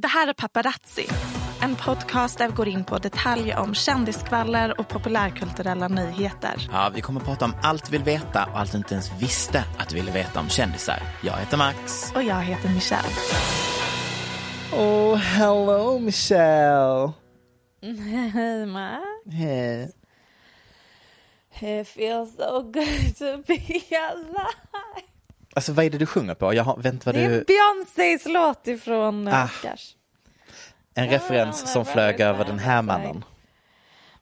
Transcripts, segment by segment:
Det här är Paparazzi, en podcast där vi går in på detaljer om kändiskvaller och populärkulturella nyheter. Ja, vi kommer att prata om allt vi vill veta och allt du inte ens visste att du ville veta om kändisar. Jag heter Max. Och jag heter Michelle. Oh, hello Michelle. Hej Max. Hej. It feels so good to be alive. Alltså vad är det du sjunger på? Jag har, vänta vad Det är du... Beyoncés låt ifrån Ah. ah. Oscars. En referens som flög över den här mannen.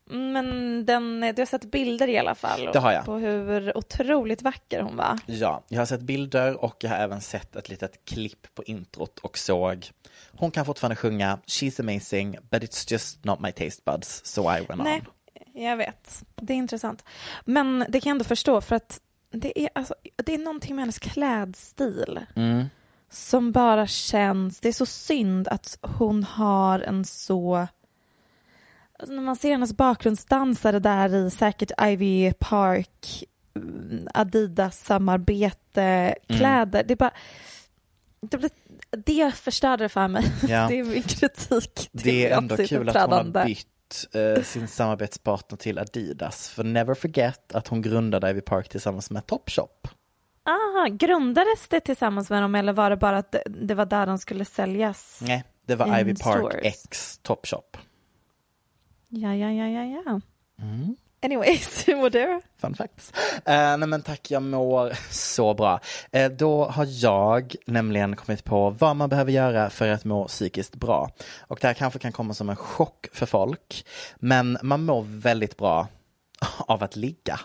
Men den, du har sett bilder i alla fall Det har jag. på hur otroligt vacker hon var. Ja, jag har sett bilder och jag har även sett ett litet klipp på introt och såg hon kan fortfarande sjunga She's amazing but it's just not my taste buds so I went Nej, on. jag vet. Det är intressant. Men det kan jag ändå förstå för att det är, alltså, det är någonting med hennes klädstil Mm. som bara känns... Det är så synd att hon har en så... Alltså när man ser hennes bakgrundsdansare där i säkert Ivy Park, mm, Adidas-samarbete, kläder. Det är bara... Det, blir, det förstörde för mig. Ja. Det är min kritik Det är ändå kul att hon har bytt eh, sin samarbetspartner till Adidas. För never forget att hon grundade Ivy Park tillsammans med Topshop. Ah, grundades det tillsammans med dem eller var det bara att det, var där de skulle säljas? Nej, det var Ivy Park stores. X Topshop. Ja, ja, ja, ja, ja. Mm. Anyways, hur mår du? Fun facts. Eh, nej men tack, jag mår så bra. Eh, då har jag nämligen kommit på vad man behöver göra för att må psykiskt bra. Och det här kanske kan komma som en chock för folk, men man mår väldigt bra av att ligga.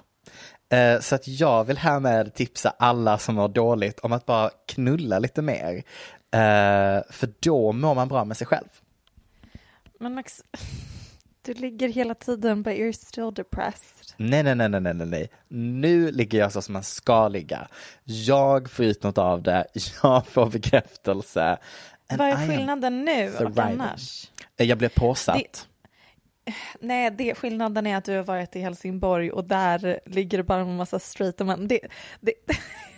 Eh, så att jag vill härmed tipsa alla som mår dåligt om att bara knulla lite mer. Eh, för då mår man bra med sig själv. Men Max, du ligger hela tiden but you're still depressed. Nej, nej, nej, nej, nej, nej. Nu ligger jag så som man ska ligga. Jag får ut något av det. Jag får bekräftelse. Vad är skillnaden nu och annars? Jag blev påsatt. Nej, det, skillnaden är att du har varit i Helsingborg och där ligger det bara en massa straighta män. Det, det,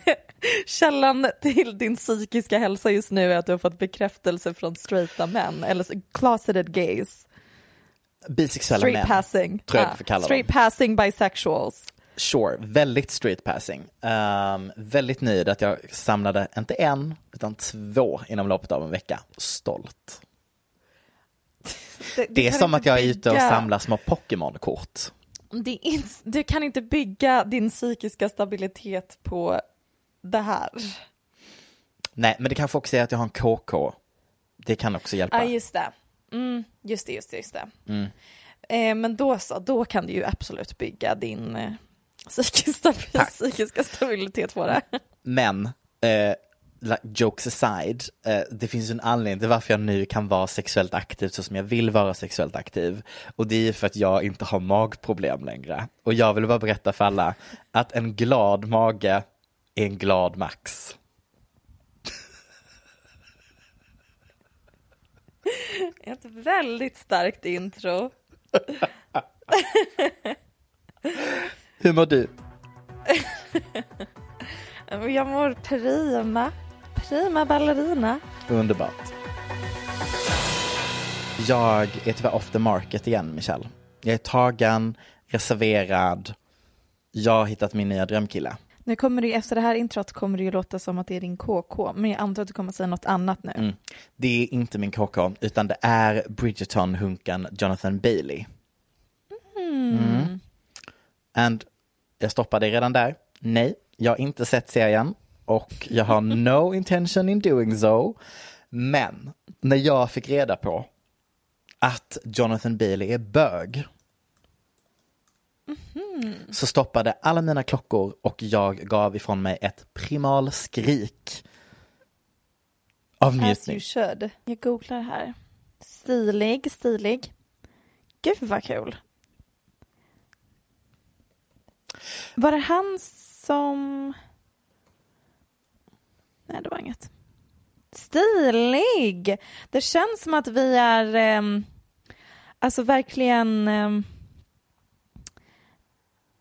källan till din psykiska hälsa just nu är att du har fått bekräftelse från straighta män, eller closeted gays. Bisexuella Straight män. passing. tror jag kalla straight dem. passing bisexuals. Sure, väldigt street passing. Um, väldigt nöjd att jag samlade inte en, utan två inom loppet av en vecka. Stolt. Det är kan som inte att jag är ute och samlar små Pokémon-kort. Det är du kan inte bygga din psykiska stabilitet på det här. Nej, men det kanske också är att jag har en KK. Det kan också hjälpa. Ja, just det. Mm, just det, just det, just det. Mm. Eh, men då så, då kan du ju absolut bygga din eh, psykiska, psykiska stabilitet på det. Men, eh, like, jokes aside, eh, det finns en anledning till varför jag nu kan vara sexuellt aktiv så som jag vill vara sexuellt aktiv. Och det är för att jag inte har magproblem längre. Och jag vill bara berätta för alla att en glad mage är en glad Max. Ett väldigt starkt intro. Hur mår du? Jag mår prima. Prima ballerina. Underbart. Jag är tyvärr off the market igen, Michelle. Jag är tagen, reserverad. Jag har hittat min nya drömkille. Nu kommer det, efter det här introt kommer det ju låta som att det är din KK, men jag antar att du kommer säga något annat nu. Mm. Det är inte min KK, utan det är Bridgerton-hunken Jonathan Bailey. Mm. And jag stoppade redan där. Nej, jag har inte sett serien och jag har no intention in doing so. Men när jag fick reda på att Jonathan Bailey är bög så stoppade alla mina klockor och jag gav ifrån mig ett primalskrik av As you njutning. should. Jag googlar här. Stilig, stilig. Gud vad kul. Var det han som... Nej, det var inget. Stilig! Det känns som att vi är, ehm, alltså verkligen, ehm,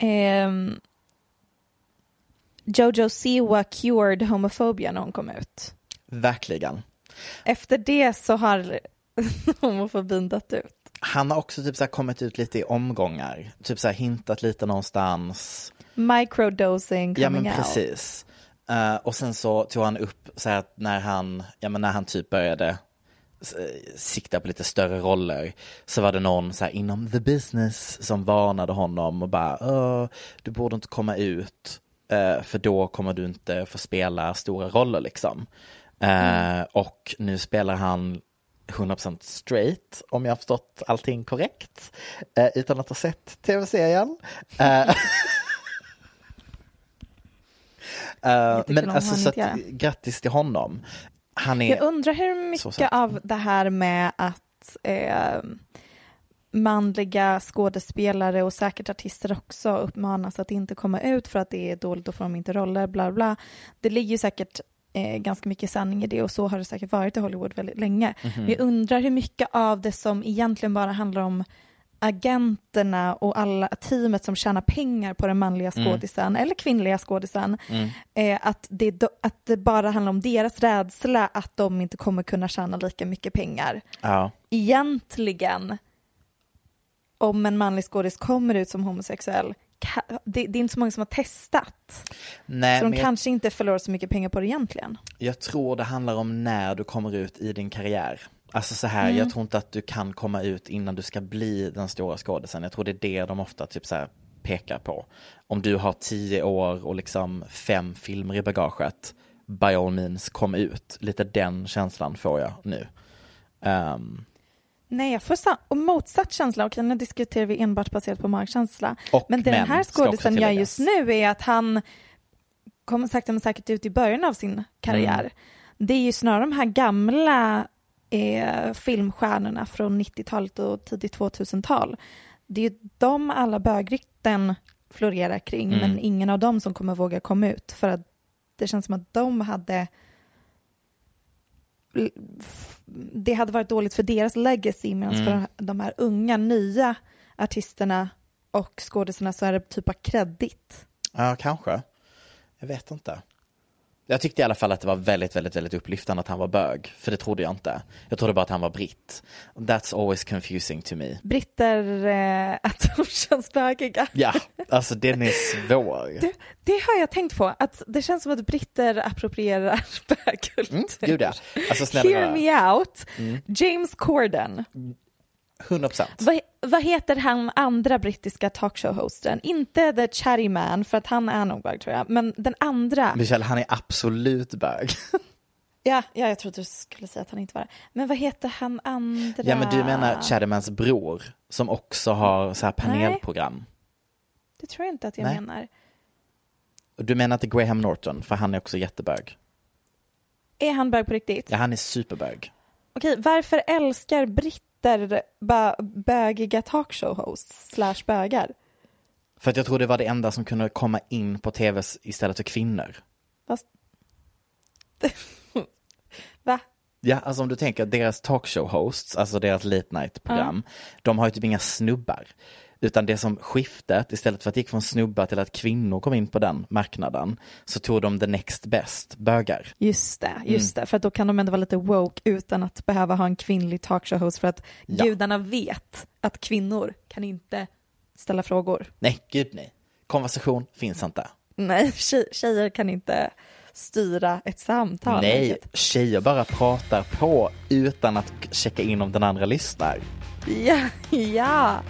ehm, Jojo Siwa cured homophobia när hon kom ut. Verkligen. Efter det så har homofobin dött ut. Han har också typ så kommit ut lite i omgångar, typ så hintat lite någonstans. Microdosing coming Ja men out. precis. Eh, och sen så tog han upp så här att när han, ja men när han typ började sikta på lite större roller så var det någon så här inom the business som varnade honom och bara "Åh, du borde inte komma ut eh, för då kommer du inte få spela stora roller liksom. Eh, Och nu spelar han 100% straight om jag har förstått allting korrekt eh, utan att ha sett tv-serien. Jättekul men alltså så att, grattis till honom. Han är, Jag undrar hur mycket av det här med att eh, manliga skådespelare och säkert artister också uppmanas att inte komma ut för att det är dåligt, då får de inte roller, bla bla. Det ligger ju säkert eh, ganska mycket sanning i det och så har det säkert varit i Hollywood väldigt länge. Mhm. Men jag undrar hur mycket av det som egentligen bara handlar om agenterna och alla teamet som tjänar pengar på den manliga Mm. skådisen eller kvinnliga skådisen. Eh, att, det, att det bara handlar om deras rädsla att de inte kommer kunna tjäna lika mycket pengar. ja. Egentligen, om en manlig skådis kommer ut som homosexuell, det, det är inte så många som har testat. Nej, så de jag, kanske inte förlorar så mycket pengar på det egentligen. jag tror det handlar om när du kommer ut i din karriär. Alltså så här, Mm. jag tror inte att du kan komma ut innan du ska bli den stora skådisen. Jag tror det är det de ofta typ så här pekar på. Om du har tio år och liksom fem filmer i bagaget, by all means kom ut. Lite den känslan får jag nu. Ehm, Nej, jag får och motsatt känsla. Okej, nu diskuterar vi enbart baserat på magkänsla. Och Men det den här skådisen gör just nu är att han kommer sakta men säkert ut i början av sin karriär. Mm. Det är ju snarare de här gamla eh, filmstjärnorna från 90-talet och tidigt 2000-tal. Det är ju de alla bögrykten florerar kring, Mm. men ingen av dem som kommer våga komma ut för att det känns som att de hade det hade varit dåligt för deras legacy medan Mm. för de här unga nya artisterna och skådisarna så är det typ av kredit. Ja, kanske. Jag vet inte. Jag tyckte i alla fall att det var väldigt, väldigt, väldigt upplyftande att han var bög. För det trodde jag inte. Jag trodde bara att han var britt. That's always confusing to me. Britter, eh, att de känns bögiga. Ja, alltså den är svår. Det, det har jag tänkt på, att det känns som att britter approprierar bögkultur. Mm, gud ja. Alltså snälla Hear me out. James Corden. 100 procent. Vad, vad heter han andra brittiska talkshow-hosten? Inte The Chatty Man, för att han är nog bög tror jag, men den andra. Michelle, han är absolut bög. Ja, ja, jag trodde du skulle säga att han inte var det. Men vad heter han andra? Ja, men du menar Chademans bror som också har så här panelprogram. Det tror jag inte att jag Nej. menar. Du menar inte Graham Norton, för han är också jättebög. Är han bög på riktigt? Ja, han är superbög. Okej, varför älskar britter bö- bögiga talkshow-hosts slash bögar? För att jag tror det var det enda som kunde komma in på tv istället för kvinnor. Fast... Va? Ja, alltså om du tänker deras talkshow hosts, alltså deras late night program, de har ju typ inga snubbar. Utan det som skiftet, istället för att det gick från snubbar till att kvinnor kom in på den marknaden, så tog de the next best, bögar. Just det, just det, för då kan de ändå vara lite woke utan att behöva ha en kvinnlig talkshow-host för att Ja. gudarna vet att kvinnor kan inte ställa frågor. Nej, gud nej. Konversation finns inte. Nej, tjej, tjejer kan inte styra ett samtal. Nej, tjejer bara pratar på utan att checka in om den andra lyssnar. Ja, ja.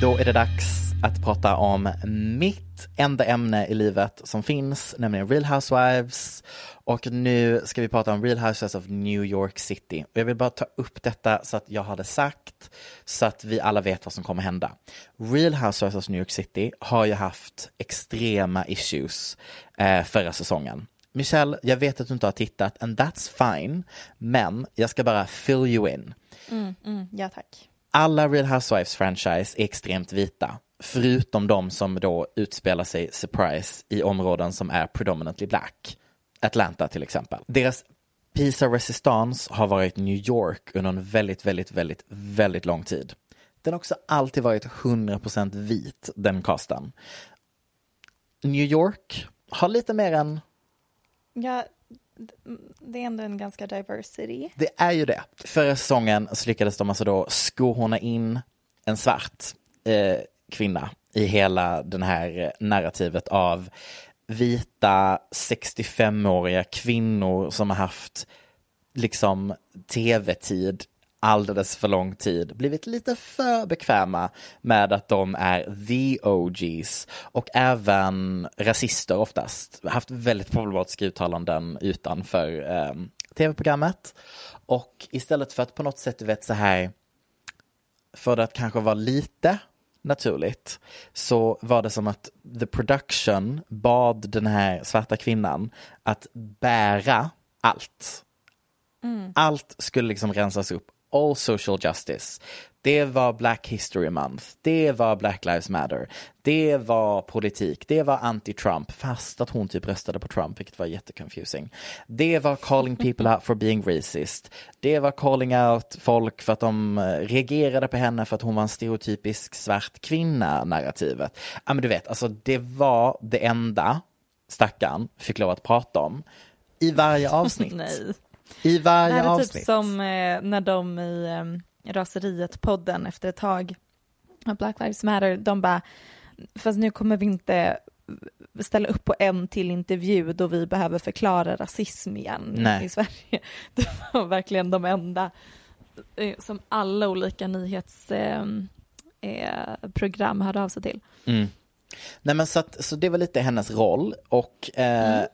Då är det dags att prata om mitt enda ämne i livet som finns, nämligen Real Housewives. Och nu ska vi prata om Real Housewives of New York City. Och jag vill bara ta upp detta så att jag har det sagt, så att vi alla vet vad som kommer hända. Real Housewives of New York City har ju haft extrema issues eh, förra säsongen. Michelle, jag vet att du inte har tittat, and that's fine, men jag ska bara fill you in mm, mm, Ja, tack alla Real Housewives franchise är extremt vita. Förutom de som då utspelar sig surprise i områden som är predominantly black. Atlanta till exempel. Deras Pisa resistance har varit New York under en väldigt, väldigt, väldigt, väldigt lång tid. Den har också alltid varit 100% vit, den casten. New York har lite mer än Ja, det är ändå en ganska diversity. Det är ju det. Förra säsongen så lyckades de alltså då skohorna in en svart eh, kvinna i hela den här eh, narrativet av vita 65-åriga kvinnor som har haft liksom tv-tid alldeles för lång tid blivit lite för bekväma med att de är the OGs och även rasister oftast. Haft väldigt problematiska uttalanden utanför eh, tv-programmet. Och istället för att på något sätt, du vet så här, för att kanske vara lite naturligt så var det som att the production bad den här svarta kvinnan att bära allt. Allt skulle liksom rensas upp. All social justice. Det var Black History Month. Det var Black Lives Matter. Det var politik. Det var anti-Trump. Fast att hon typ röstade på Trump, vilket var jätteconfusing. Det var calling people out for being racist. Det var calling out folk för att de eh, reagerade på henne för att hon var en stereotypisk svart kvinna, narrativet. Ja men du vet, alltså det var det enda stackaren fick lov att prata om i varje avsnitt. I varje Det här är avsnitt. typ som eh, när de i eh, Raseriet-podden efter ett tag, Black Lives Matter, de bara, fast nu kommer vi inte ställa upp på en till intervju då vi behöver förklara rasism igen Nej. i Sverige. Det var verkligen de enda eh, som alla olika nyhetsprogram eh, program hörde av sig till. Mm. Nej men så, att, så det var lite hennes roll och eh,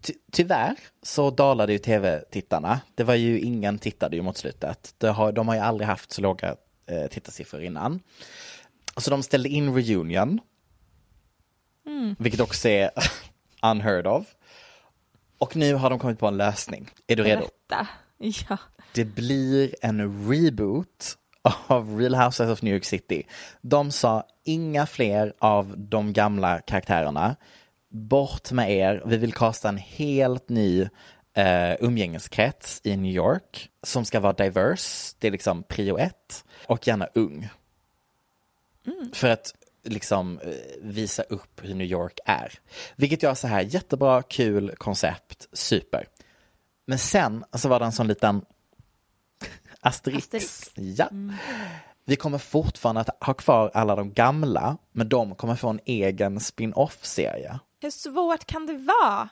ty tyvärr så dalade ju tv-tittarna. Det var ju ingen tittade ju mot slutet. Det har, de har ju aldrig haft så låga eh, tittarsiffror innan. Så de ställde in reunion. Vilket också är unheard of. Och nu har de kommit på en lösning. Är du redo? Berätta. Ja. Det blir en reboot av Real Housewives of New York City. De sa inga fler av de gamla karaktärerna. Bort med er, vi vill kasta en helt ny eh, umgängeskrets i New York som ska vara diverse, det är liksom prio ett, och gärna ung. För att liksom eh, visa upp hur New York är. Vilket jag så här, jättebra, kul koncept, super. Men sen så var det en sån liten asterix. Asterix. Ja. Vi kommer fortfarande att ha kvar alla de gamla, men de kommer få en egen spin-off-serie. Hur svårt kan det vara?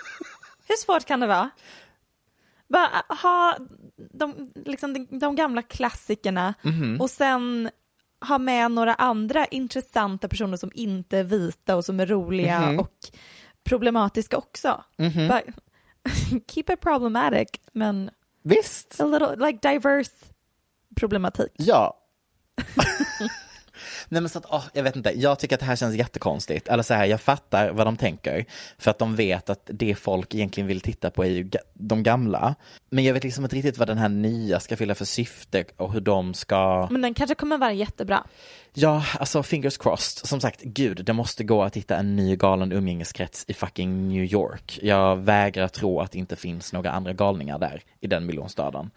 Hur svårt kan det vara? Bara ha de, liksom de, gamla klassikerna och sen ha med några andra intressanta personer som inte är vita och som är roliga och problematiska också. Bara, keep it problematic, men Visst? a little like diverse problematik. Ja. Nej men så att, åh, jag vet inte, jag tycker att det här känns jättekonstigt. Eller så här, jag fattar vad de tänker. För att de vet att det folk egentligen vill titta på är ju de gamla. Men jag vet liksom inte riktigt vad den här nya ska fylla för syfte och hur de ska... Men den kanske kommer vara jättebra. Ja, alltså fingers crossed. Som sagt, gud, det måste gå att hitta en ny galen umgängeskrets i fucking New York. Jag vägrar tro att det inte finns några andra galningar där i den miljonstaden.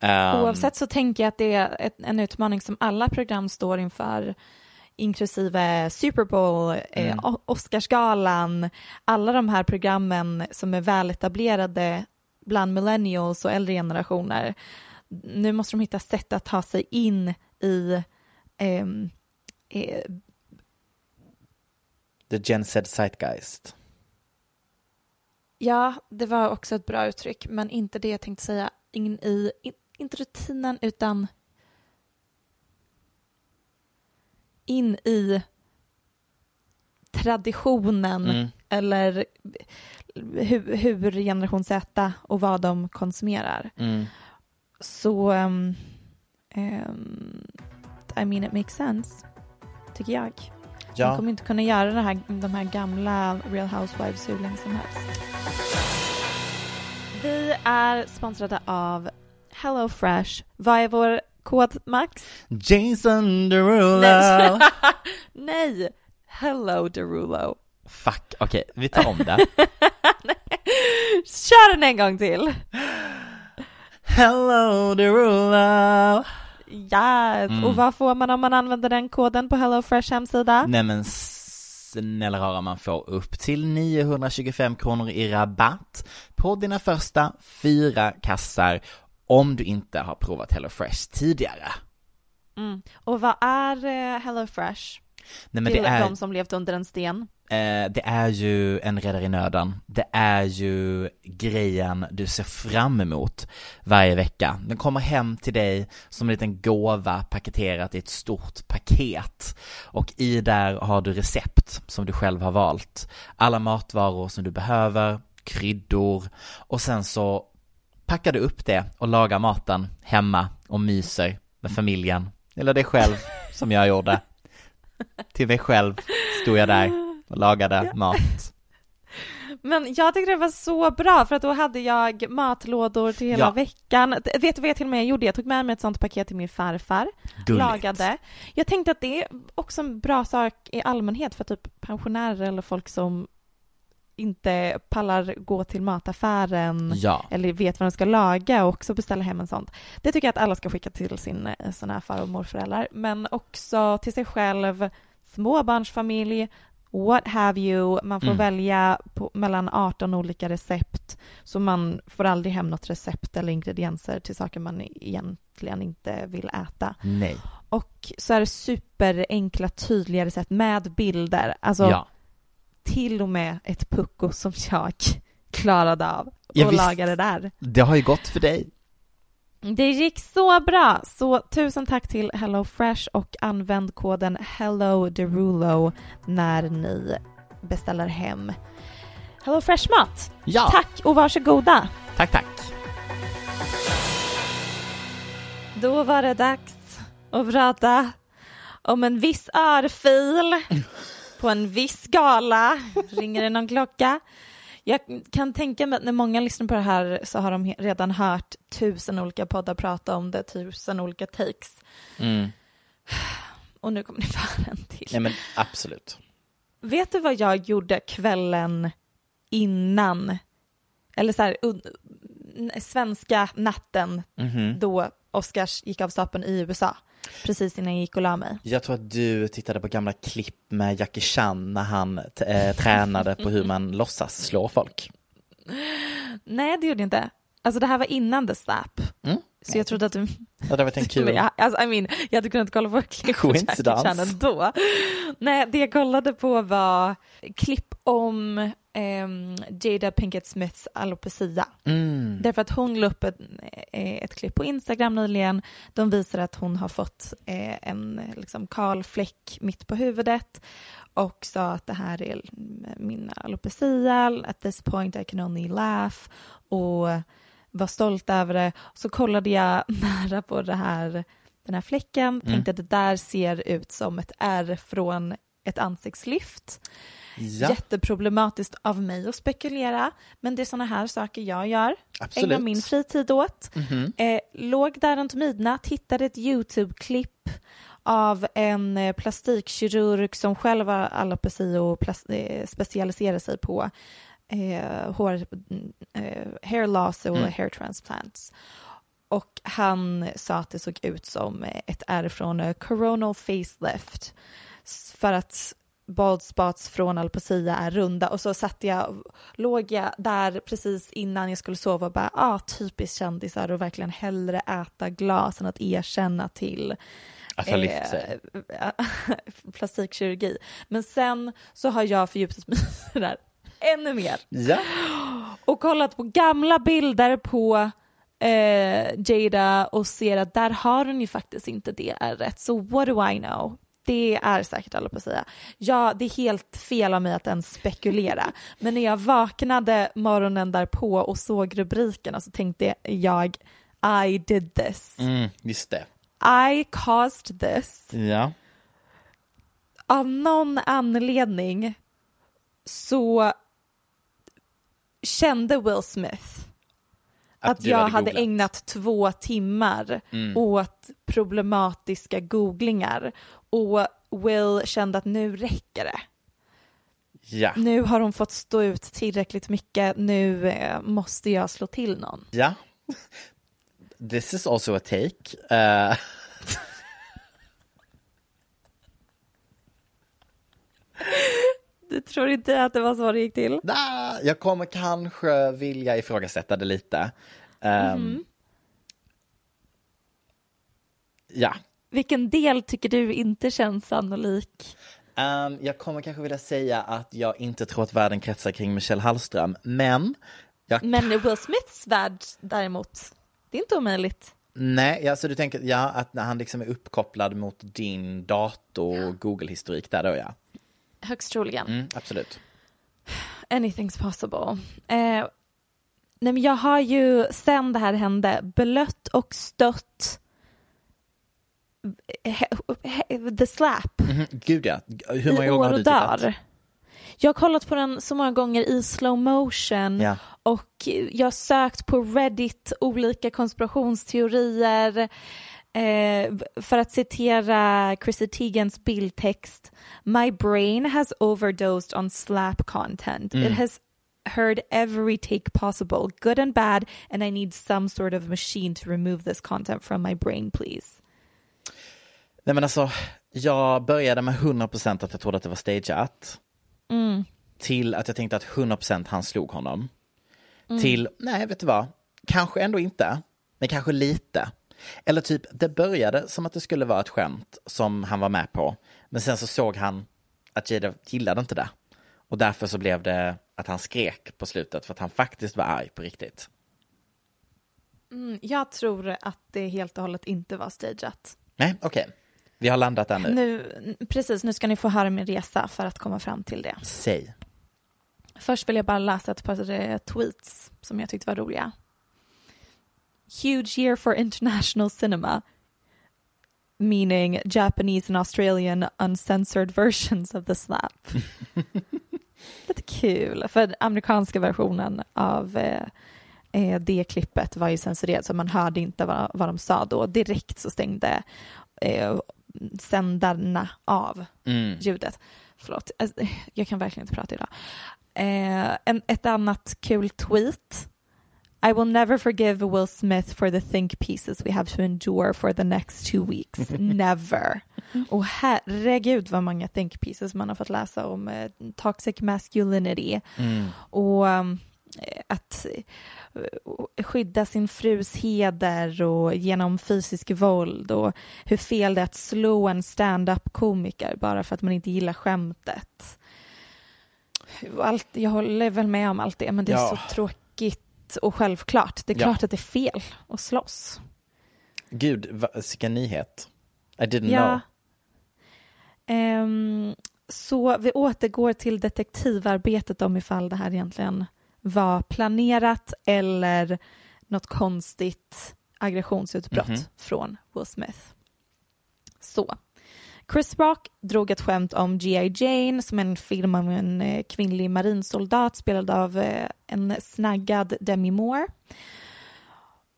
Ehm, Oavsett så tänker jag att det är en utmaning som alla program står inför, inklusive Super Bowl, eh, O- Oscarsgalan, alla de här programmen som är väletablerade bland millennials och äldre generationer. Nu måste de hitta sätt att ta sig in i ehm, eh, The Gen Z Zeitgeist. Ja, det var också ett bra uttryck, men inte det jag tänkte säga. In i, in, inte rutinen, utan in i traditionen Mm. eller hur, hur generation Z och vad de konsumerar. Mm. Så, um, um, I mean it makes sense, tycker jag. De Ja, kommer inte kunna göra det här, de här gamla Real Housewives hur länge som helst. Vi är sponsrade av Hello Fresh. Vad är vår kod, Max? Jason Derulo. Nej. Nej! Hello Derulo. Fuck, okej, vi tar om det. Kör den en gång till. Hello Derulo. Yes. Mm. Och vad får man om man använder den koden på Hello Fresh hemsida? Nej men snälla rara, man får upp till 925 kronor i rabatt på dina första fyra kassar om du inte har provat HelloFresh tidigare. Mm. Och vad är eh, Hello Fresh? Nej men till det är, de som levt under en sten. eh, det är ju en räddare i nöden. Det är ju grejen du ser fram emot varje vecka. Den kommer hem till dig som en liten gåva paketerat i ett stort paket. Och i där har du recept som du själv har valt. Alla matvaror som du behöver, kryddor och sen så packar du upp det och lagar maten hemma och myser med familjen. Eller dig själv som jag gjorde. Till mig själv stod jag där och lagade mat. Men jag tyckte det var så bra för att då hade jag matlådor till hela Ja. veckan. Vet du vad jag till och med gjorde? Jag tog med mig ett sånt paket till min farfar, Gulligt. lagade. Jag tänkte att det är också en bra sak i allmänhet för typ pensionärer eller folk som inte pallar gå till mataffären Ja. eller vet vad de ska laga och också beställa hem en sånt. Det tycker jag att alla ska skicka till sin eh, såna här far och morföräldrar, men också till sig själv, småbarnsfamilj, what have you. Man får Mm. välja på, mellan 18 olika recept, så man får aldrig hem något recept eller ingredienser till saker man egentligen inte vill äta. Nej. Och så är det superenkla, tydliga recept med bilder. Alltså ja. Till och med ett pucko som jag klarade av Ja, och visst. laga det där. Det har ju gått för dig. Det gick så bra! Så tusen tack till HelloFresh och använd koden HelloDerulo när ni beställer hem HelloFresh-mat. Ja. Tack och varsågoda! Tack, tack. Då var det dags att prata om en viss örfil på en viss gala. Ringer det någon klocka? Jag kan tänka mig att när många lyssnar på det här så har de redan hört tusen olika poddar prata om det, tusen olika takes. Mm. Och nu kommer ni få en till. Nej men absolut. Vet du vad jag gjorde kvällen innan, eller så här, svenska natten Mhm. då Oscars gick av stapeln i USA, precis innan jag gick och la mig. Jag tror att du tittade på gamla klipp med Jackie Chan när han eh, tränade på hur man låtsas slå folk. Nej, det gjorde jag inte. Alltså det här var innan The Slap. Mm. Så jag trodde att du... Ja, det var en kul. Jag, alltså, I mean, jag hade kunnat kolla på klipp på Jackie. Chan ändå. Nej, det jag kollade på var klipp om ehm, Jada Pinkett Smiths alopecia. Mm. Därför att hon la upp ett, eh, ett klipp på Instagram nyligen. De visar att hon har fått eh, en liksom, kal fläck mitt på huvudet och sa att det här är min alopecia. At this point I can only laugh. Och var stolt över det. Så kollade jag nära på det här den här fläcken, tänkte att det där ser ut som ett R från ett ansiktslyft. Ja, Jätteproblematiskt av mig att spekulera, men det är sådana här saker jag gör. Absolut. Ägnar min fritid åt. Mhm. Eh, låg där runt midnatt, hittade ett YouTube-klipp av en eh, plastikkirurg som själv har alopeci och eh, specialiserar sig på eh, hår, eh, hair loss och Mm. hair transplants. Och han sa att det såg ut som ett R från coronal facelift. För att bald spots från alopecia är runda och så satt jag, låg jag där precis innan jag skulle sova och bara, ah, typiskt kändisar och verkligen hellre äta glas än att erkänna till att ha lyft sig. eh, plastikkirurgi. Men sen så har jag fördjupat mig i det där ännu mer Ja, och kollat på gamla bilder på eh, Jada och ser att där har hon ju faktiskt inte det rätt. Så what do I know? Det är säkert alopecia. Ja, det är helt fel av mig att ens spekulera. Men när jag vaknade morgonen därpå och såg rubrikerna så tänkte jag I did this. mm, just det. I caused this. Ja. Av någon anledning så kände Will Smith att, du jag hade hade ägnat två timmar Mm. åt problematiska googlingar och Will kände att nu räcker det. Ja. Nu har hon fått stå ut tillräckligt mycket, nu eh, måste jag slå till någon. Ja. This is also a take. Uh, Du tror inte att det var så det gick till? nah, jag kommer kanske vilja ifrågasätta det lite. Um, Ja, Vilken del tycker du inte känns sannolik? Ehm, jag kommer kanske vilja säga att jag inte tror att världen kretsar kring Michelle Hallström, men jag Men Will Smiths värld däremot, det är inte omöjligt. Nej, alltså du tänker, ja, att när han liksom är uppkopplad mot din dator, Google-historik där då ja. Högst troligen. Mm, absolut. Anything's possible. Eh, nej men jag har ju sen det här hände blött och stött the slap Mhm, Gud ja, hur många i gånger har du tittat? Jag har kollat på den så många gånger i slow motion Ja. och jag har sökt på Reddit olika konspirationsteorier eh, för att citera Chrissy Teigens bildtext My brain has overdosed on slap content. It has heard every take possible, good and bad, and I need some sort of machine to remove this content from my brain please. Nej men alltså, jag började med 100% att jag trodde att det var stageat. Till att jag tänkte att 100% han slog honom. Till, nej vet du vad, kanske ändå inte, men kanske lite. Eller typ, det började som att det skulle vara ett skämt som han var med på. Men sen så såg han att Jada gillade inte det. Och därför så blev det att han skrek på slutet för att han faktiskt var arg på riktigt. Jag tror att det helt och hållet inte var stageat. Nej, okej. Vi har landat där nu. Nu, precis, nu ska ni få höra min resa för att komma fram till det. Säg. Först vill jag bara läsa ett par eh, tweets som jag tyckte var roliga. Huge year for international cinema. Meaning Japanese and Australian uncensored versions of the slap. Lite kul, för den amerikanska versionen av eh, eh, det klippet var ju censurerad så man hörde inte vad, vad de sa då. Direkt så stängde eh, sändarna av Mm. ljudet. Förlåt, alltså, jag kan verkligen inte prata idag. Eh, en, ett annat kul tweet. I will never forgive Will Smith for the think pieces we have to endure for the next two weeks. never. Och herregud vad många think pieces man har fått läsa om eh, toxic masculinity. Och um, eh, att skydda sin frus heder och genom fysisk våld och hur fel det är att slå en stand-up komiker bara för att man inte gillar skämtet. Allt, jag håller väl med om allt det, men det är Ja. så tråkigt och självklart. Det är Ja. klart att det är fel att slåss. Gud, vilken nyhet. I didn't Ja. know. Ehm, så vi återgår till detektivarbetet om ifall det här egentligen var planerat eller något konstigt aggressionsutbrott Mhm. från Will Smith. Så. Chris Rock drog ett skämt om G.I. Jane som en film om en eh, kvinnlig marinsoldat spelad av eh, en snaggad Demi Moore.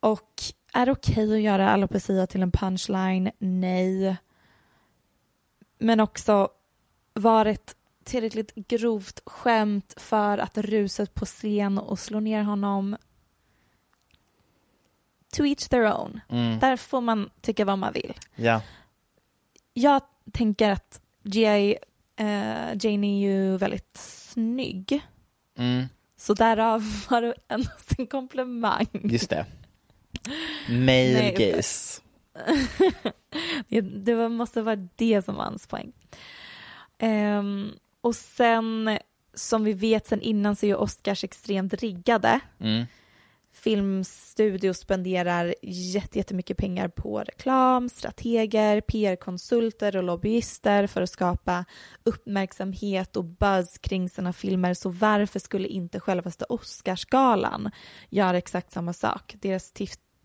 Och är det okej okay att göra alopecia till en punchline? Nej. Men också var ett tillräckligt grovt skämt för att ruset på scen och slå ner honom to each their own. Mm. Där får man tycka vad man vill. Ja. Jag tänker att G.I. Uh, Jane är ju väldigt snygg. Mm. Så därav var det en, en komplimang. Just det. Male Nej, det. gaze. det, måste vara det som var hans poäng. Ehm, och sen, som vi vet sen innan så är ju Oscars extremt riggade. Mm. Filmstudios spenderar jätte- jättemycket pengar på reklam, strateger, PR-konsulter och lobbyister för att skapa uppmärksamhet och buzz kring sina filmer. Så varför skulle inte självaste Oscarsgalan göra exakt samma sak? Deras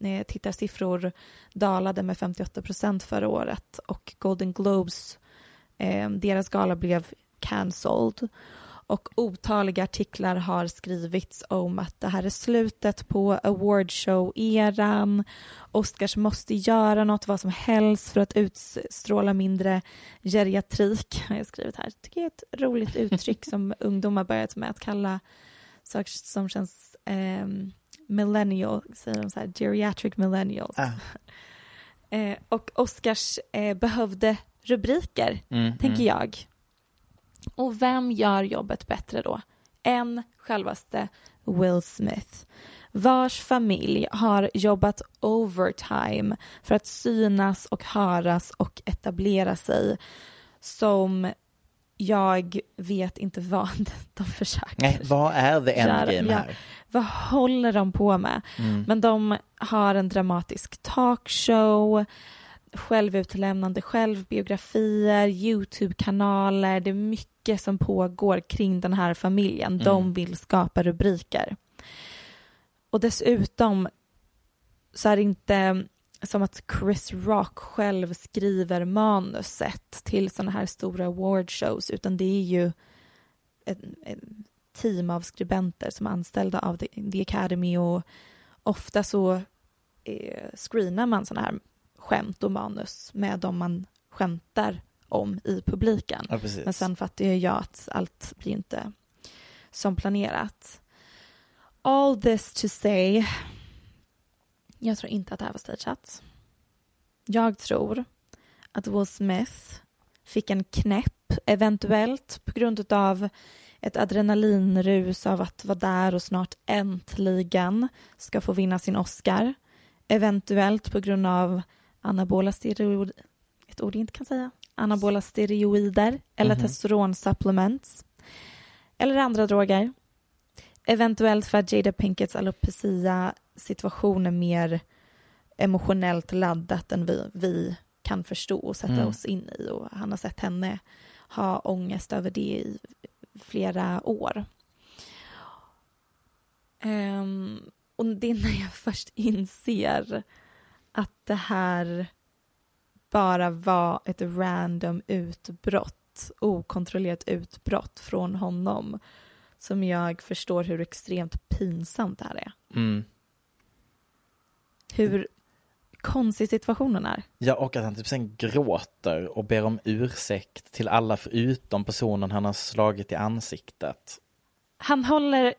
eh, tittarsiffror dalade med 58 procent förra året och Golden Globes, eh, deras gala blev cancelled och otaliga artiklar har skrivits om att det här är slutet på awardshow-eran. Oscars måste göra något, vad som helst för att utstråla mindre geriatrik, har jag skrivit här. tycker jag är ett roligt uttryck som ungdomar börjat med att kalla saker som känns eh, millennial, säger de så här, geriatric millennials. Ah. Eh, och Oscars eh, behövde rubriker, Mm, tänker mm. jag. Och vem gör jobbet bättre då? Än självaste Will Smith vars familj har jobbat overtime för att synas och höras och etablera sig som jag vet inte vad de försöker. Nej, vad är the endgame ja. här? Vad håller de på med? Mm. Men de har en dramatisk talkshow, självutlämnande självbiografier, YouTube-kanaler. Det är mycket som pågår kring den här familjen. De Mm. vill skapa rubriker. Och dessutom så är det inte som att Chris Rock själv skriver manuset till sådana här stora awardshows utan det är ju ett, ett team av skribenter som är anställda av The, The Academy och ofta så eh, screenar man sådana här skämt och manus med de man skämtar om i publiken. Ja. Men sen fattar ju jag att allt blir inte som planerat. All this to say, jag tror inte att det här var stageat. Jag tror att Will Smith fick en knäpp, eventuellt på grund av ett adrenalinrus av att vara där och snart äntligen ska få vinna sin Oscar. Eventuellt på grund av anabola steroider, ett ord jag inte kan säga, anabola steroider eller Mhm. testosteronsupplements. Eller andra droger. Eventuellt för att Jada Pinkets alopecia situation är mer emotionellt laddat än vi, vi kan förstå och sätta Mm. oss in i. Och han har sett henne ha ångest över det i flera år. Ehm, och det är när jag först inser att det här bara var ett random utbrott, okontrollerat utbrott från honom som jag förstår hur extremt pinsamt det här är. Mm. Hur konstig situationen är. Ja, och att han typ sen gråter och ber om ursäkt till alla förutom personen han har slagit i ansiktet. Han håller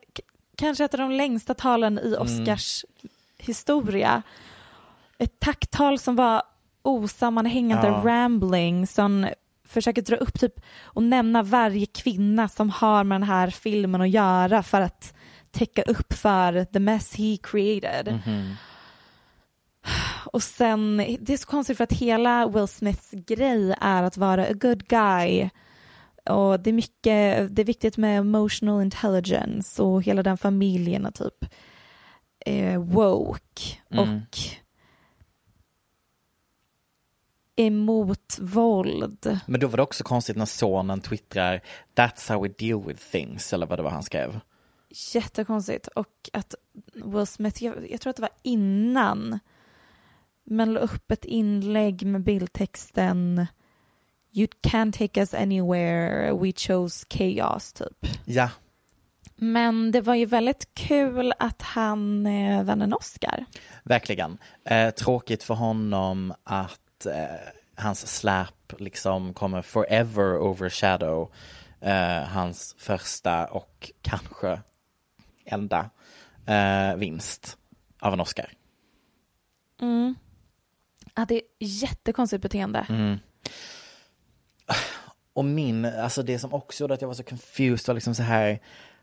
kanske ett av de längsta talen i Oscars historia. Ett tacktal som var osammanhängande Ja. rambling som försöker dra upp typ och nämna varje kvinna som har med den här filmen att göra för att täcka upp för the mess he created. Mhm. Och sen, det är så konstigt för att hela Will Smiths grej är att vara a good guy. Och det är mycket, det är viktigt med emotional intelligence och hela den familjen är typ eh, woke Mm. och emot våld. Men då var det också konstigt när sonen twittrar That's how we deal with things, eller vad det var han skrev. Jättekonstigt. Och att Will Smith, jag, jag tror att det var innan men la upp ett inlägg med bildtexten You can't take us anywhere, we chose chaos typ. Ja, Men det var ju väldigt kul att han eh, vann en Oscar. verkligen. Eh, tråkigt för honom att eh, hans släp liksom kommer forever overshadow eh, hans första och kanske enda eh, vinst av en Oscar. Ja, det är jättekonstigt beteende. Mm. Och min, alltså det som också gjorde att jag var så confused var liksom så här,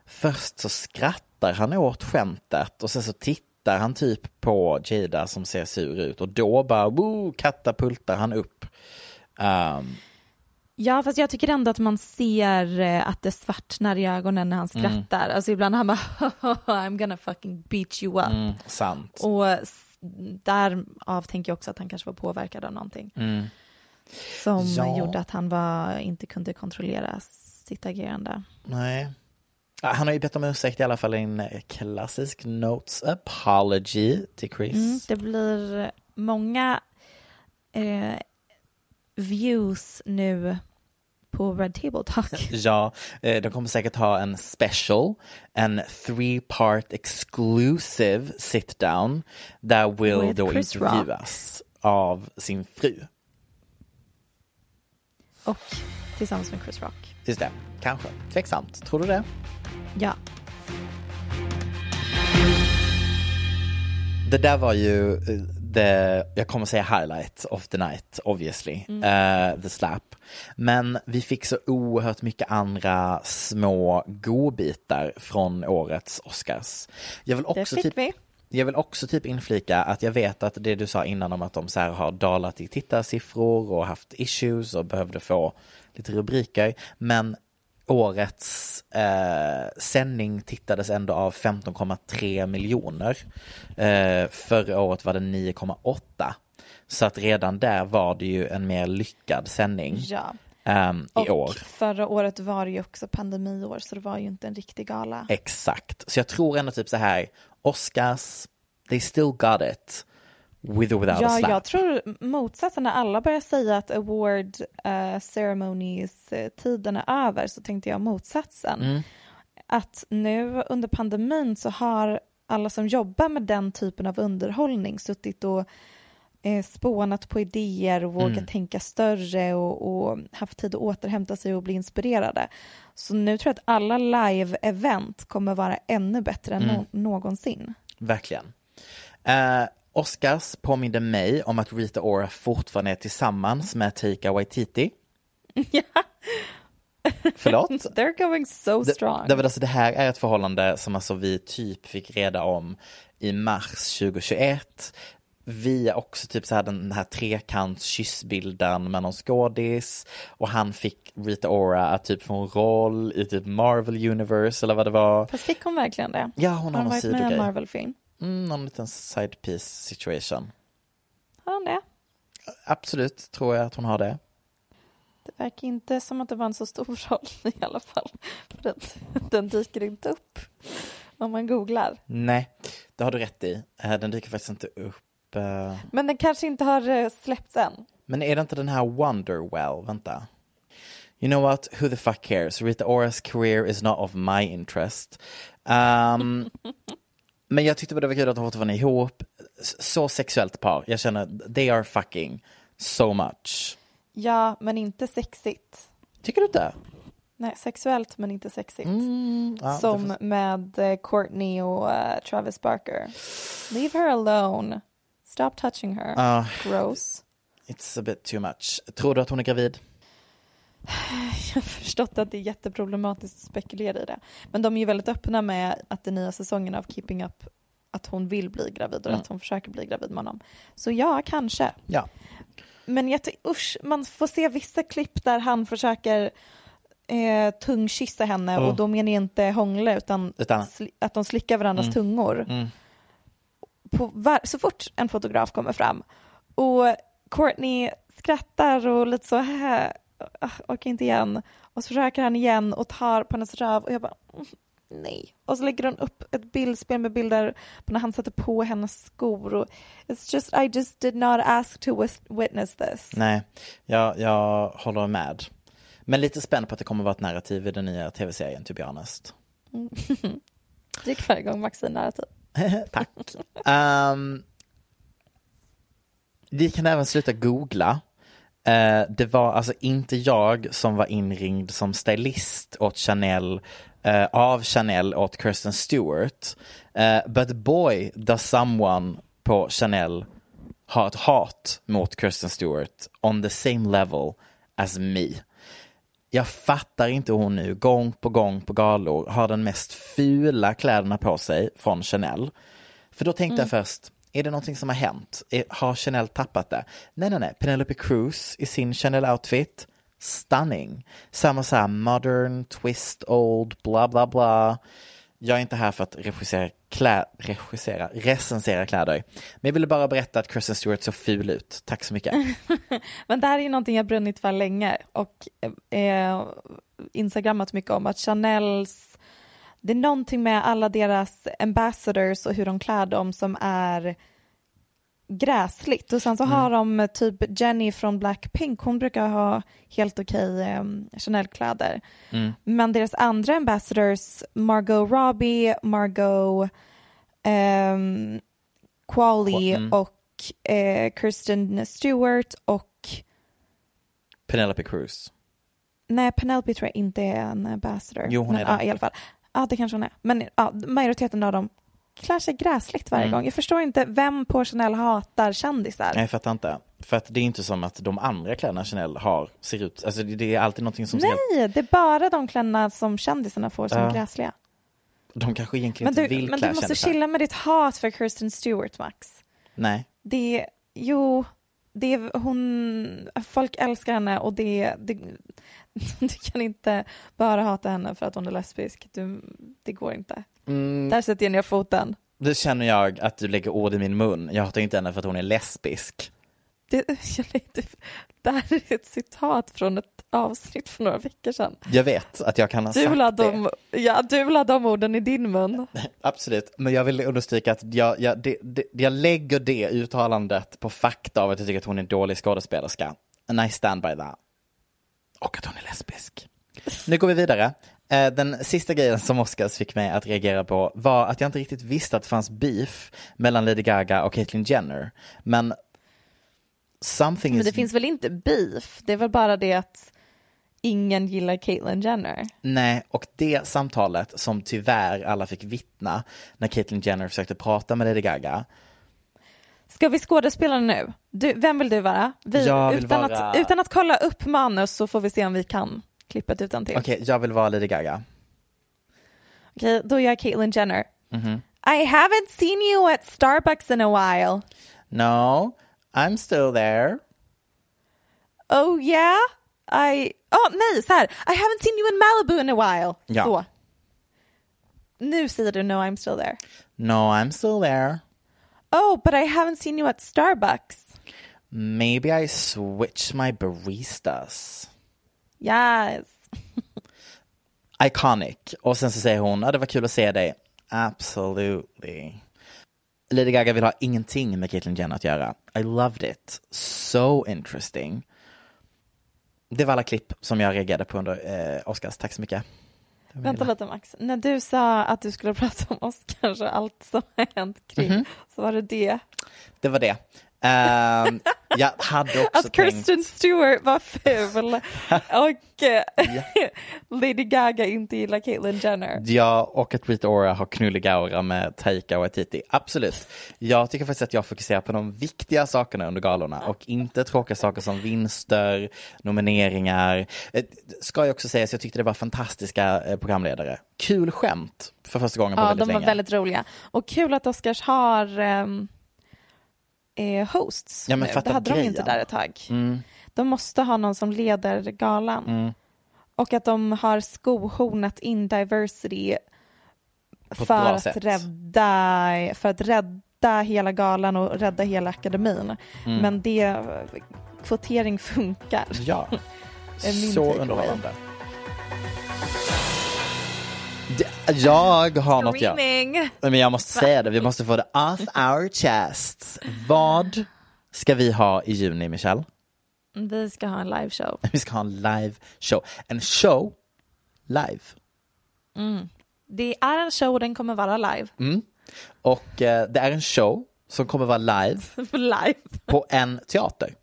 först så skrattar han åt skämtet och sen så tittar han typ på Jada som ser sur ut och då bara, woo, katapultar han upp. Um, Ja, fast jag tycker ändå att man ser eh, att det svartnar i ögonen när han skrattar. Alltså ibland han bara I'm gonna fucking beat you up. mm, sant. Och därav tänker jag också att han kanske var påverkad av någonting. Mm. Som Ja. gjorde att han var, inte kunde kontrollera sitt agerande. Nej. Han har ju bett om ursäkt i alla fall i en eh, klassisk notes apology till Chris. Mm, det blir många eh, views nu på Red Table Talk. Ja, eh, de kommer säkert ha en special, en three part exclusive sit down där Will With då Chris intervjuas av sin fru. Och tillsammans med Chris Rock. Just det, kanske. Tveksamt. Tror du det? Ja. Det där var ju eh, the, jag kommer säga highlight of the night obviously, eh, the slap. Men vi fick så oerhört mycket andra små godbitar från årets Oscars. Jag vill Det också fick typ, vi. Jag vill också typ inflika att jag vet att det du sa innan om att de så här har dalat i tittarsiffror och haft issues och behövde få lite rubriker. Men årets eh, sändning tittades ändå av 15,3 miljoner. Eh, förra året var det 9,8. Så att redan där var det ju en mer lyckad sändning Ja i Och år. förra året var det ju också pandemiår så det var ju inte en riktig gala. Exakt. Så jag tror ändå typ så här, Oscars, they still got it. With or without a Ja, slap. jag tror motsatsen när alla börjar säga att award uh, ceremonies eh, tiden är över så tänkte jag motsatsen. Mm. Att nu under pandemin så har alla som jobbar med den typen av underhållning suttit och spånat på idéer och vågat Mm. tänka större och, och haft tid att återhämta sig och bli inspirerade. Så nu tror jag att alla live-event kommer vara ännu bättre än Mm. nå- någonsin. Verkligen. Eh, Oscars påminde mig om att Rita Ora fortfarande är tillsammans med Taika Waititi. Förlåt? They're going so strong. Det, det, alltså, det här är ett förhållande som alltså vi typ fick reda om i mars 2021. Via också typ så här den här trekants kyssbilden med någon skådis. Och han fick Rita Ora att typ få en roll i typ Marvel Universe eller vad det var. Fast fick hon verkligen det? Ja, hon har har någon varit med i en sidogrej. Marvel-film? Mm, någon liten side piece situation. Har hon det? Absolut tror jag att hon har det. Det verkar inte som att det var en så stor roll i alla fall. Att den dyker inte upp om man googlar. Nej, det har du rätt i. Eh, Den dyker faktiskt inte upp. Eh. Men den kanske inte har eh, släppts än. Men är det inte den här Wonderwell? Vänta. You know what? Who the fuck cares? Rita Ora's career is not of my interest. Um, men jag tyckte bara det var kul att de fortfarande är ihop. Så sexuellt par. Jag känner, they are fucking so much. Ja, men inte sexigt. Tycker du inte? Nej, sexuellt men inte sexigt. Mm, ja, Som får- med eh, Courtney och eh, Travis Barker. Leave her alone. Stop touching her. Ja. Gross. It's a bit too much. Tror du att hon är gravid? Jag har förstått att det är jätteproblematiskt att spekulera i det. Men de är ju väldigt öppna med att den nya säsongen av Keeping Up att hon vill bli gravid och Mm. att hon försöker bli gravid med honom. Så ja, kanske. Ja. Men jag usch, man får se vissa klipp där han försöker eh, tungkyssa henne Oh. och då menar jag inte hångla utan, Utan- att de slickar varandras tungor. Mm. På var- så fort en fotograf kommer fram och Courtney skrattar och lite så här, orkar inte igen och så försöker han igen och tar på hennes röv och jag bara "Mm, nej. Och så lägger hon upp ett bildspel med bilder på när han sätter på hennes skor. Och it's just, I just did not ask to witness this. Nej, jag, jag håller med. Men lite spänd på att det kommer vara ett narrativ i den nya tv-serien, to be honest. Det gick varje gång Max säger narrativ. Tack. Um, vi kan även sluta googla. Uh, det var alltså inte jag som var inringd som stylist åt Chanel, uh, av Chanel åt Kirsten Stewart. Uh, but boy, does someone på Chanel ha ett hat mot Kirsten Stewart on the same level as me. Jag fattar inte hur hon nu gång på gång på galor har den mest fula kläderna på sig från Chanel. För då tänkte jag först, är det någonting som har hänt? Har Chanel tappat det? Nej, nej, nej. Penelope Cruz i sin Chanel-outfit, stunning. Samma så här modern, twist, old, bla bla bla. Jag är inte här för att regissera, klä, regissera, recensera kläder. Men jag ville bara berätta att Kristen Stewart såg ful ut. Tack så mycket. Men det här är ju någonting jag brunnit för länge och eh, instagrammat mycket om att Chanels, det är någonting med alla deras ambassadors och hur de klär dem som är gräsligt och sen så har de typ Jenny från Blackpink, hon brukar ha helt okej eh, Chanel-kläder. Men deras andra ambassadors, Margot Robbie, Margot ehm, Qualley Mm. och eh, Kirsten Stewart och Penelope Cruz. nej Penelope tror jag inte är en ambassador. Jo, hon Men, är det. Ja, i alla fall. Ja, det kanske hon är. Men ja, majoriteten av dem klär sig gräsligt varje Mm. gång. Jag förstår inte vem på Chanel hatar kändisar. Nej, jag fattar inte. För att det är inte som att de andra kläderna Chanel har ser ut, alltså det är alltid någonting som ser helt, Nej, det är bara de kläderna som kändisarna får som är gräsliga. de kanske egentligen Men inte du, vill men du måste kändisar. chilla med ditt hat för Kirsten Stewart, Max. Nej. Det, jo, det är, hon, folk älskar henne och det, det, du kan inte bara hata henne för att hon är lesbisk. Du, det går inte. Mm, Där sätter jag ner foten. det känner jag att du lägger ord i min mun. Jag hatar inte henne för att hon är lesbisk. Det, jag lite, det här är ett citat från ett avsnitt för några veckor sedan. Jag vet att jag kan ha Du sagt la, det. de, ja, du la de orden i din mun. Absolut, men jag vill understryka att jag, jag, det, det, jag lägger det uttalandet på fakta av att jag tycker att hon är en dålig skådespelerska. And I stand by that. Och att hon är lesbisk. Nu går vi vidare. Eh, Den sista grejen som Oscars fick mig att reagera på var att jag inte riktigt visste att det fanns beef mellan Lady Gaga och Caitlyn Jenner. Men something Men is... det finns väl inte beef? Det är väl bara det att ingen gillar Caitlyn Jenner. Nej, och det samtalet som tyvärr alla fick vittna när Caitlyn Jenner försökte prata med Lady Gaga Ska vi skådespela nu? Du, vem vill du vara? Vi, vill utan, vara- att, utan att kolla upp manus så får vi se om vi kan klippet utan till. Okej, jag vill vara Lady Gaga. Okej, då är jag Caitlyn Jenner. Mhm. I haven't seen you at Starbucks in a while. No, I'm still there. Oh yeah? I... Oh nej, så här. I haven't seen you in Malibu in a while. Ja. Så. Nu säger du no I'm still there. No, I'm still there. Oh, but I haven't seen you at Starbucks. Maybe I switch my baristas. Yes. Iconic. Och sen så säger hon, ja det var kul att se dig. Absolutely. Lady Gaga vill ha ingenting med Caitlyn Jenner att göra. I loved it. So interesting. Det var alla klipp som jag reagerade på under eh, Oscars. Tack så mycket. Vänta hela. lite Max. När du sa att du skulle prata om Oscars och allt som har hänt kring Mhm. så var det det. Det var det. Ehm, jag hade också Att Kirsten Stewart var ful och eh, Lady Gaga inte gillar Caitlyn Jenner. Ja, och att Rita Ora har knullig aura med Taika Waititi. Absolut. Jag tycker faktiskt att jag fokuserar på de viktiga sakerna under galorna och inte tråkiga saker som vinster, nomineringar. Eh, Ska jag också säga, så jag tyckte det var fantastiska eh, programledare. Kul skämt för första gången på Ja, väldigt de var länge. väldigt roliga. Och kul att Oscars har ehm, eh, hosts Ja, men nu. Det hade de inte grejen. där ett tag. Mm. De måste ha någon som leder galan. Mm. Och att de har skohornat in diversity för att, sätt. rädda, för att rädda hela galan och rädda hela akademin. Mm. Men det, kvotering funkar. Ja, så underhållande. Jag har något jag... Screaming. Men jag måste säga det, vi måste få det off our chests. Vad ska vi ha i juni, Michelle? Vi ska ha en liveshow. Vi ska ha en live show. En show live. Det är en show och den kommer vara live. Och eh, det är en show som kommer vara live live. på en teater.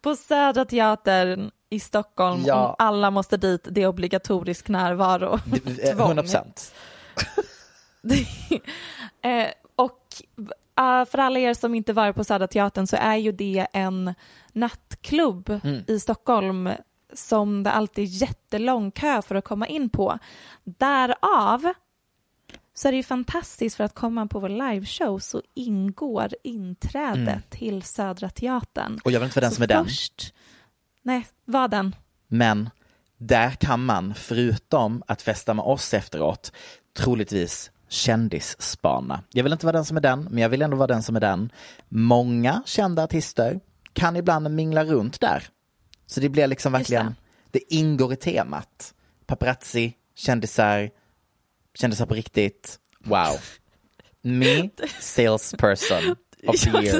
På Södra Teatern i Stockholm. Ja. Om alla måste dit, det är obligatorisk närvaro. Eh, Tvång. 100 procent. Eh, och eh, för alla er som inte varit på Södra Teatern så är ju det en nattklubb i Stockholm som det alltid är jättelång kö för att komma in på. Därav så är det ju fantastiskt för att komma på vår liveshow så ingår inträde till Södra Teatern. Och jag vill inte vara den Så som är den. Nej, var den? Men där kan man, förutom att festa med oss efteråt, troligtvis kändisspana. Jag vill inte vara den som är den, men jag vill ändå vara den som är den. Många kända artister kan ibland mingla runt där. Så det blir liksom verkligen, det. ingår i temat. Paparazzi, kändisar, kändisar på riktigt. Wow. Me, salesperson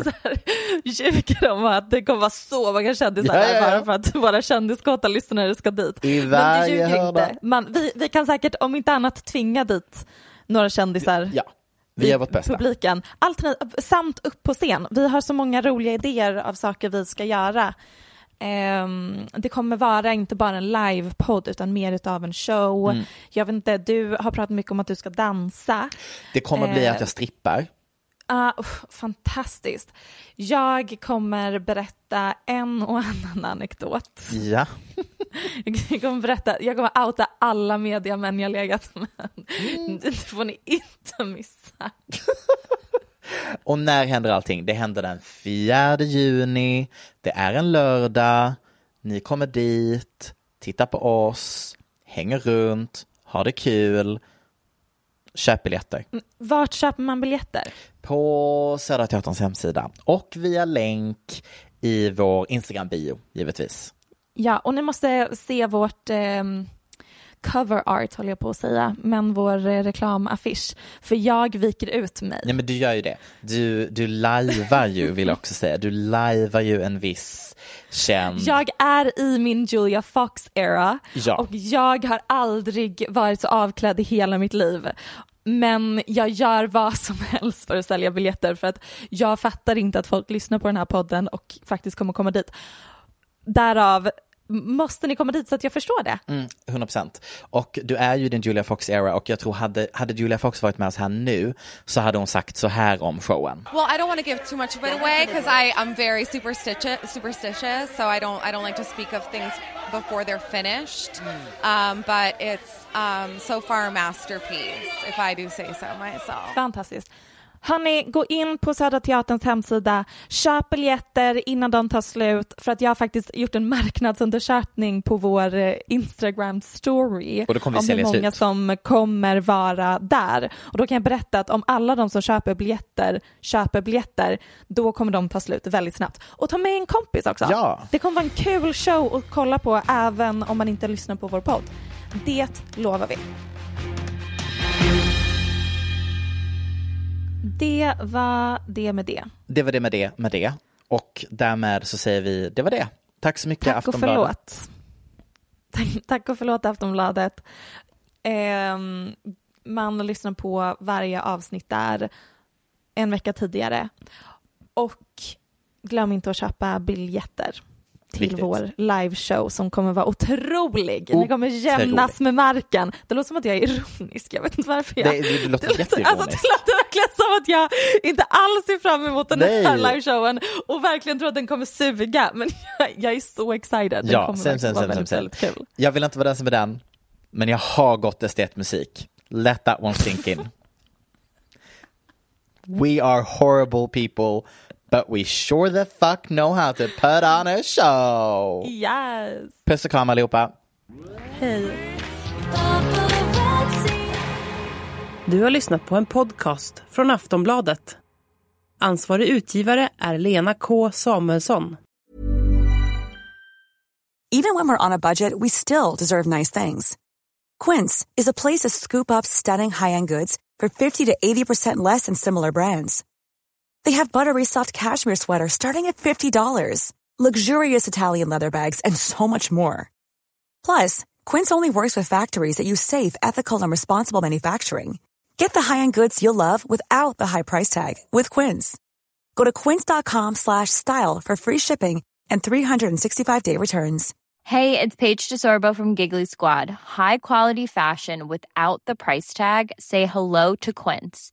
så här, ljuger om att det kommer vara så många kändisar Ja, ja, ja. bara för att våra kändiskåta lyssnare ska dit. I Men det varje ljuger hörna. inte. Man, vi, vi kan säkert om inte annat tvinga dit några kändisar Ja, vi gör vårt bästa. publiken. Alternat- samt upp på scen. Vi har så många roliga idéer av saker vi ska göra. Ehm, det kommer vara inte bara en livepodd utan mer utav en show. Mm. Jag vet inte, du har pratat mycket om att du ska dansa. Det kommer bli att jag strippar. Ah, uff, fantastiskt. Jag kommer berätta en och annan anekdot. Ja. Jag kommer, berätta, jag kommer outa alla mediamän jag legat med. Mm. Det får ni inte missa. Och när händer allting? Det händer den 4 juni, det är en lördag, ni kommer dit, tittar på oss, hänger runt, har det kul, köp biljetter Vart köper man biljetter? på Södra Teaterns hemsida och via länk i vår Instagram-bio givetvis. Ja, och ni måste se vårt ehm, cover art, håller jag på att säga, men vår eh, reklamaffisch. För jag viker ut mig. Nej men du gör ju det. Du, du lajvar ju vill jag också säga. Du lajvar ju en viss känd... Jag är i min Julia Fox-era Ja. och jag har aldrig varit så avklädd i hela mitt liv. Men jag gör vad som helst för att sälja biljetter för att jag fattar inte att folk lyssnar på den här podden och faktiskt kommer komma dit. Därav måste ni komma dit så att jag förstår det. Mm, 100%. Och du är ju din Julia Fox-era och jag tror hade, hade Julia Fox varit med oss här nu så hade hon sagt så här om showen. Well, I don't want to give too much of it away because I I'm very superstitious, superstitious, so I don't I don't like to speak of things before they're finished. Um, but it's um, so far a masterpiece, if I do say so myself. Fantastiskt. Hörni, gå in på Södra Teaterns hemsida, köp biljetter innan de tar slut för att jag har faktiskt gjort en marknadsundersökning på vår eh, Instagram story Och då kommer vi om hur många slut. som kommer vara där. Och då kan jag berätta att om alla de som köper biljetter köper biljetter, då kommer de ta slut väldigt snabbt. Och ta med en kompis också. Ja. Det kommer vara en kul show att kolla på även om man inte lyssnar på vår podd. Det lovar vi. Det var det med det. Det var det med det med det. Och därmed så säger vi det var det. Tack så mycket Tack och Aftonbladet. förlåt. Tack, tack och förlåt Aftonbladet. Ehm, man lyssnar på varje avsnitt där en vecka tidigare. Och glöm inte att köpa biljetter till Viktigt. vår liveshow som kommer vara otrolig. Ni kommer Otrolig. jämnas med marken. Det låter som att jag är ironisk, jag vet inte varför jag... Det, det låter Det låter, alltså, det låter verkligen som att jag inte alls ser fram emot den här Nej. liveshowen och verkligen tror att den kommer suga. Men jag, är så excited. Den Ja, kommer sen, sen, vara sen, väldigt, sen, väldigt kul. Jag vill inte vara den som är den, men jag har gått estetmusik. Let that one sink in. We are horrible people, but we sure the fuck know how to put on a show. Yes. Puss och kram allihopa. Hej. Du har lyssnat på en podcast från Aftonbladet. Ansvarig utgivare är Lena K Samuelsson. Even when we're on a budget, we still deserve nice things. Quince is a place to scoop up stunning high-end goods for 50 to 80% less than similar brands. They have buttery soft cashmere sweaters starting at $50, luxurious Italian leather bags, and so much more. Plus, Quince only works with factories that use safe, ethical, and responsible manufacturing. Get the high-end goods you'll love without the high price tag with Quince. Go to quince.com slash style for free shipping and 365-day returns. Hey, it's Paige DeSorbo from Giggly Squad. High quality fashion without the price tag. Say hello to Quince.